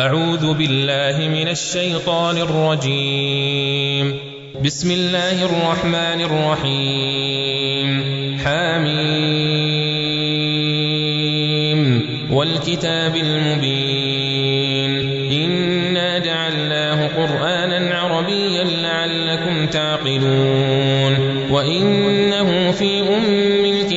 أعوذ بالله من الشيطان الرجيم. بسم الله الرحمن الرحيم. حاميم والكتاب المبين. إنا جعلناه قرآنا عربيا لعلكم تعقلون. أم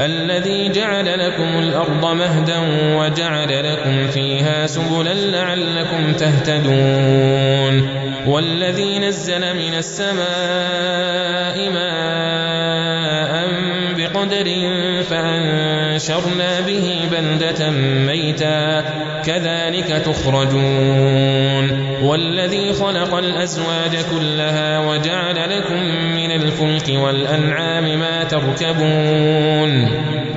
الذي جعل لكم الأرض مهدا وجعل لكم فيها سبلا لعلكم تهتدون والذي نزل من السماء ماء بقدر فأنشرنا به بلدة ميتا كذلك تخرجون والذي خلق الأزواج كلها وجعل لكم من الفلك والأنعام ما تركبون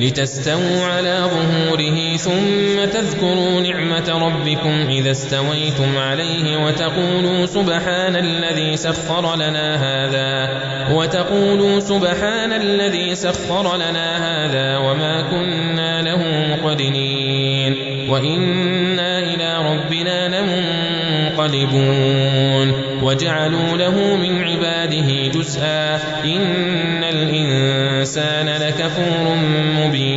لتستووا على ظهوره ثم تذكروا نعمة ربكم إذا استويتم عليه وتقولوا سبحان الذي سخر لنا هذا وتقولوا سبحان الذي سخر لنا هذا وما كنا له مقدنين وإنا إلى ربنا لمنقلبون وجعلوا له من عباده جزءا إن الإنسان لكفور مبين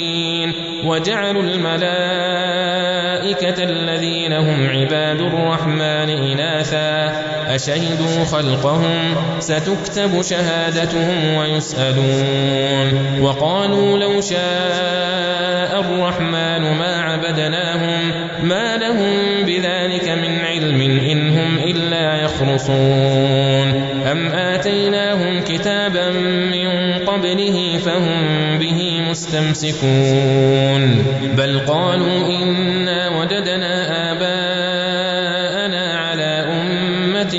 وجعلوا الملائكة الذين هم عباد الرحمن إناثا. أشهدوا خلقهم؟ ستكتب شهادتهم ويسألون. وقالوا لو شاء الرحمن ما عبدناهم ما لهم بذلك من علم إن هم إلا يخرصون. أم آتيناهم كتابا من قبله فهم به مستمسكون بل قالوا إنا وجدنا آباءنا على أمة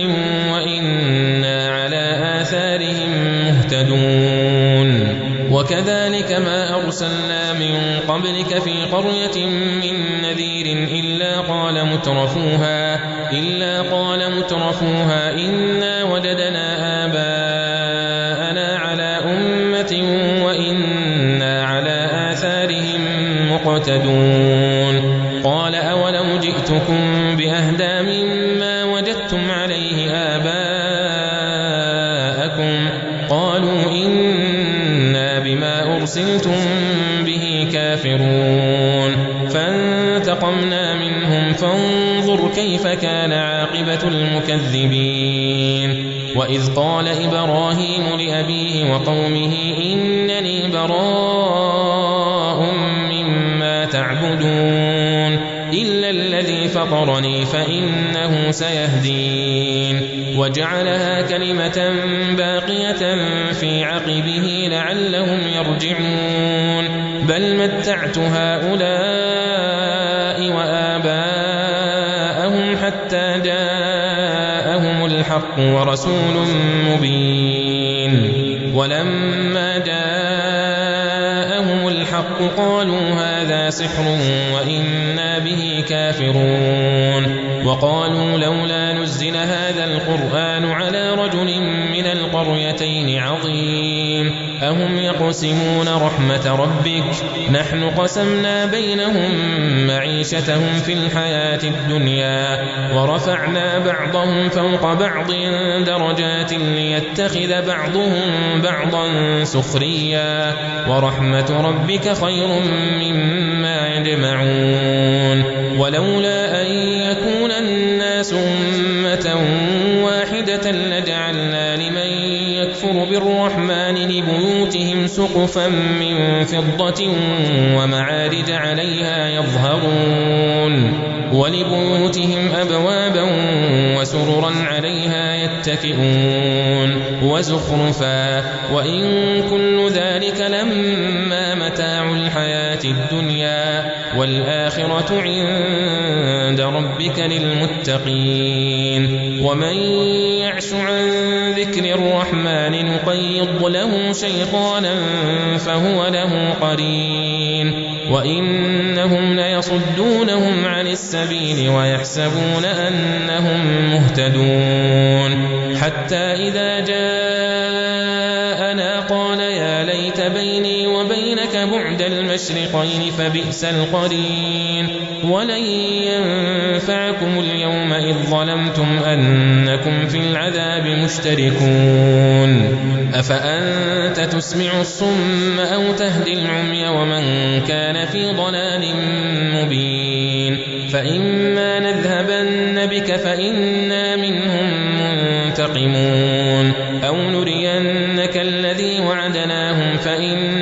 وإنا على آثارهم مهتدون. وكذلك ما أرسلنا من قبلك في قرية من نذير إلا قال مترفوها إلا قال مترفوها إنا وجدنا مقتدون قال أولم جئتكم بأهدى مما وجدتم عليه آباءكم؟ قالوا إنا بما أرسلتم به كافرون. فانتقمنا منهم فانظر كيف كان عاقبة المكذبين. وإذ قال إبراهيم لأبيه وقومه إنني براء تعبدون إلا الذي فطرني فإنه سيهدين. وجعلها كلمة باقية في عقبه لعلهم يرجعون. بل متعت هؤلاء وآباءهم حتى جاءهم الحق ورسول مبين. ولما جاءهم الحق قالوا هذا سحر وإنا به كافرون وقالوا لولا نزل هذا القرآن على رجل من القريتين عظيم أهم يقسمون رحمة ربك؟ نحن قسمنا بينهم معيشتهم في الحياة الدنيا ورفعنا بعضهم فوق بعض درجات ليتخذ بعضهم بعضا سخريا ورحمة ربك خير مما يجمعون. ولولا أن يكون الناس أمة واحدة لجعلنا لمن يكفر بالرحمن لبيوتهم سقفا من فضة ومعارج عليها يظهرون. ولبيوتهم أبوابا وسررا عليها يتكئون. وزخرفا. وإن كل ذلك لما متاع الحياة الدنيا والآخرة عند ربك للمتقين. ومن يعش عن ذكر الرحمن نقيض له شيطانا فهو له قرين. وإنهم ليصدونهم عن السبيل ويحسبون أنهم مهتدون. حتى إذا جاءنا قال يا ليت بيني بعد المشرقين فبئس القرين. ولن ينفعكم اليوم إذ ظلمتم أنكم في العذاب مشتركون. أفأنت تسمع الصم أو تهدي العمي ومن كان في ضلال مبين. فإما نذهبن بك فإنا منهم منتقمون. أو نرينك الذي وعدناهم فإنا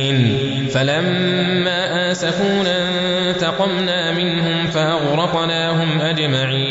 فلما آسفونا انتقمنا منهم فأغرقناهم أجمعين.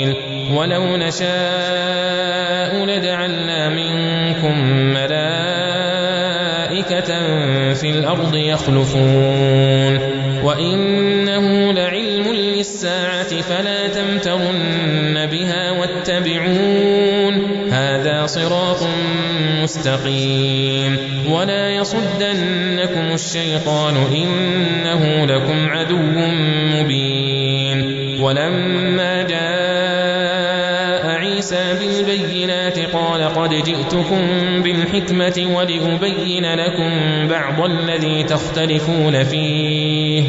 ولو نشاء لجعلنا منكم ملائكة في الأرض يخلفون. وإنه لعلم للساعة فلا تمترن بها واتبعون. هذا صراط مستقيم. ولا يصدنكم الشيطان إنه لكم عدو مبين. ولما عيسى بالبينات قال قد جئتكم بالحكمة ولأبين لكم بعض الذي تختلفون فيه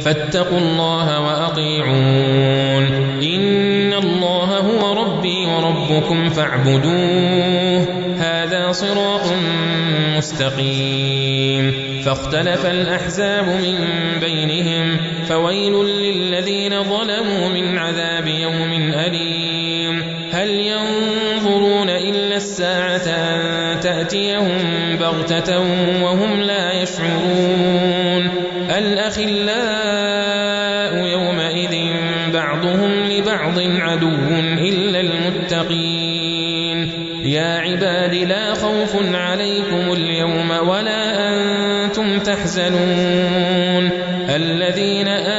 فاتقوا الله وأطيعون إن الله هو ربي وربكم فاعبدوه هذا صراط مستقيم فاختلف الأحزاب من بينهم فويل للذين ظلموا من عذاب يوم تأتيهم بغتة وهم لا يشعرون. الأخلاء يومئذ بعضهم لبعض عدو إلا المتقين. يا عباد لا خوف عليكم اليوم ولا أنتم تحزنون. الذين آمنوا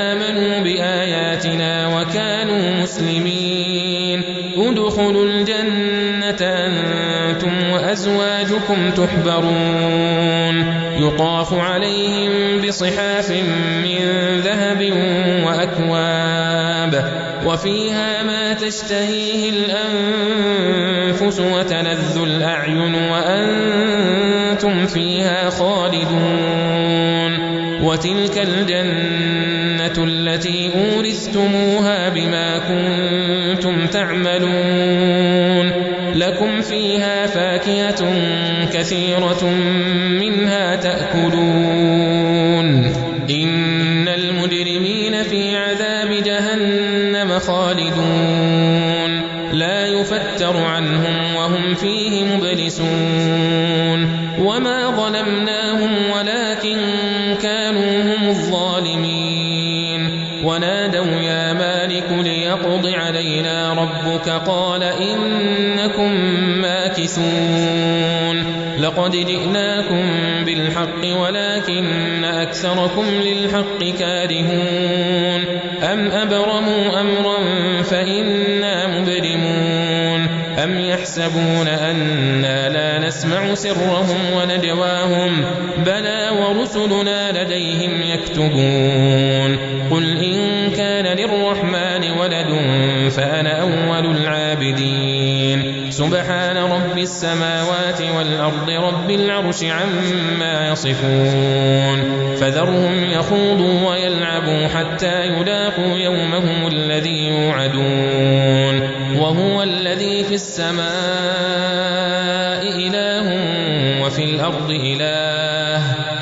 وأزواجكم تحبرون. يطاف عليهم بصحاف من ذهب وأكواب وفيها ما تشتهيه الأنفس وتلذ الأعين وأنتم فيها خالدون. وتلك الجنة التي أورثتموها بما كنتم تعملون. لكم فيها فاكهة كثيرة منها تأكلون. إن المجرمين في عذاب جهنم خالدون. لا يفتر عنهم وهم فيه مبلسون. وما ظلمناهم ولكن كانوا هم الظالمين. ونادوا يا مالك ليقض علينا ربك. قال إنكم ماكثون. لقد جئناكم بالحق ولكن أكثركم للحق كارهون. أم أبرموا أمرا فإنا مبرمون. أم يحسبون أنا لا نسمع سرهم ونجواهم. بلى ورسلنا لديهم يكتبون. قل إن كان للرحمن ولد فأنا أول العابدين. سبحان رب السماوات والأرض رب العرش عما يصفون فذرهم يخوضوا ويلعبوا حتى يلاقوا يومهم الذي يوعدون وهو الذي في السماء إله وفي الأرض إله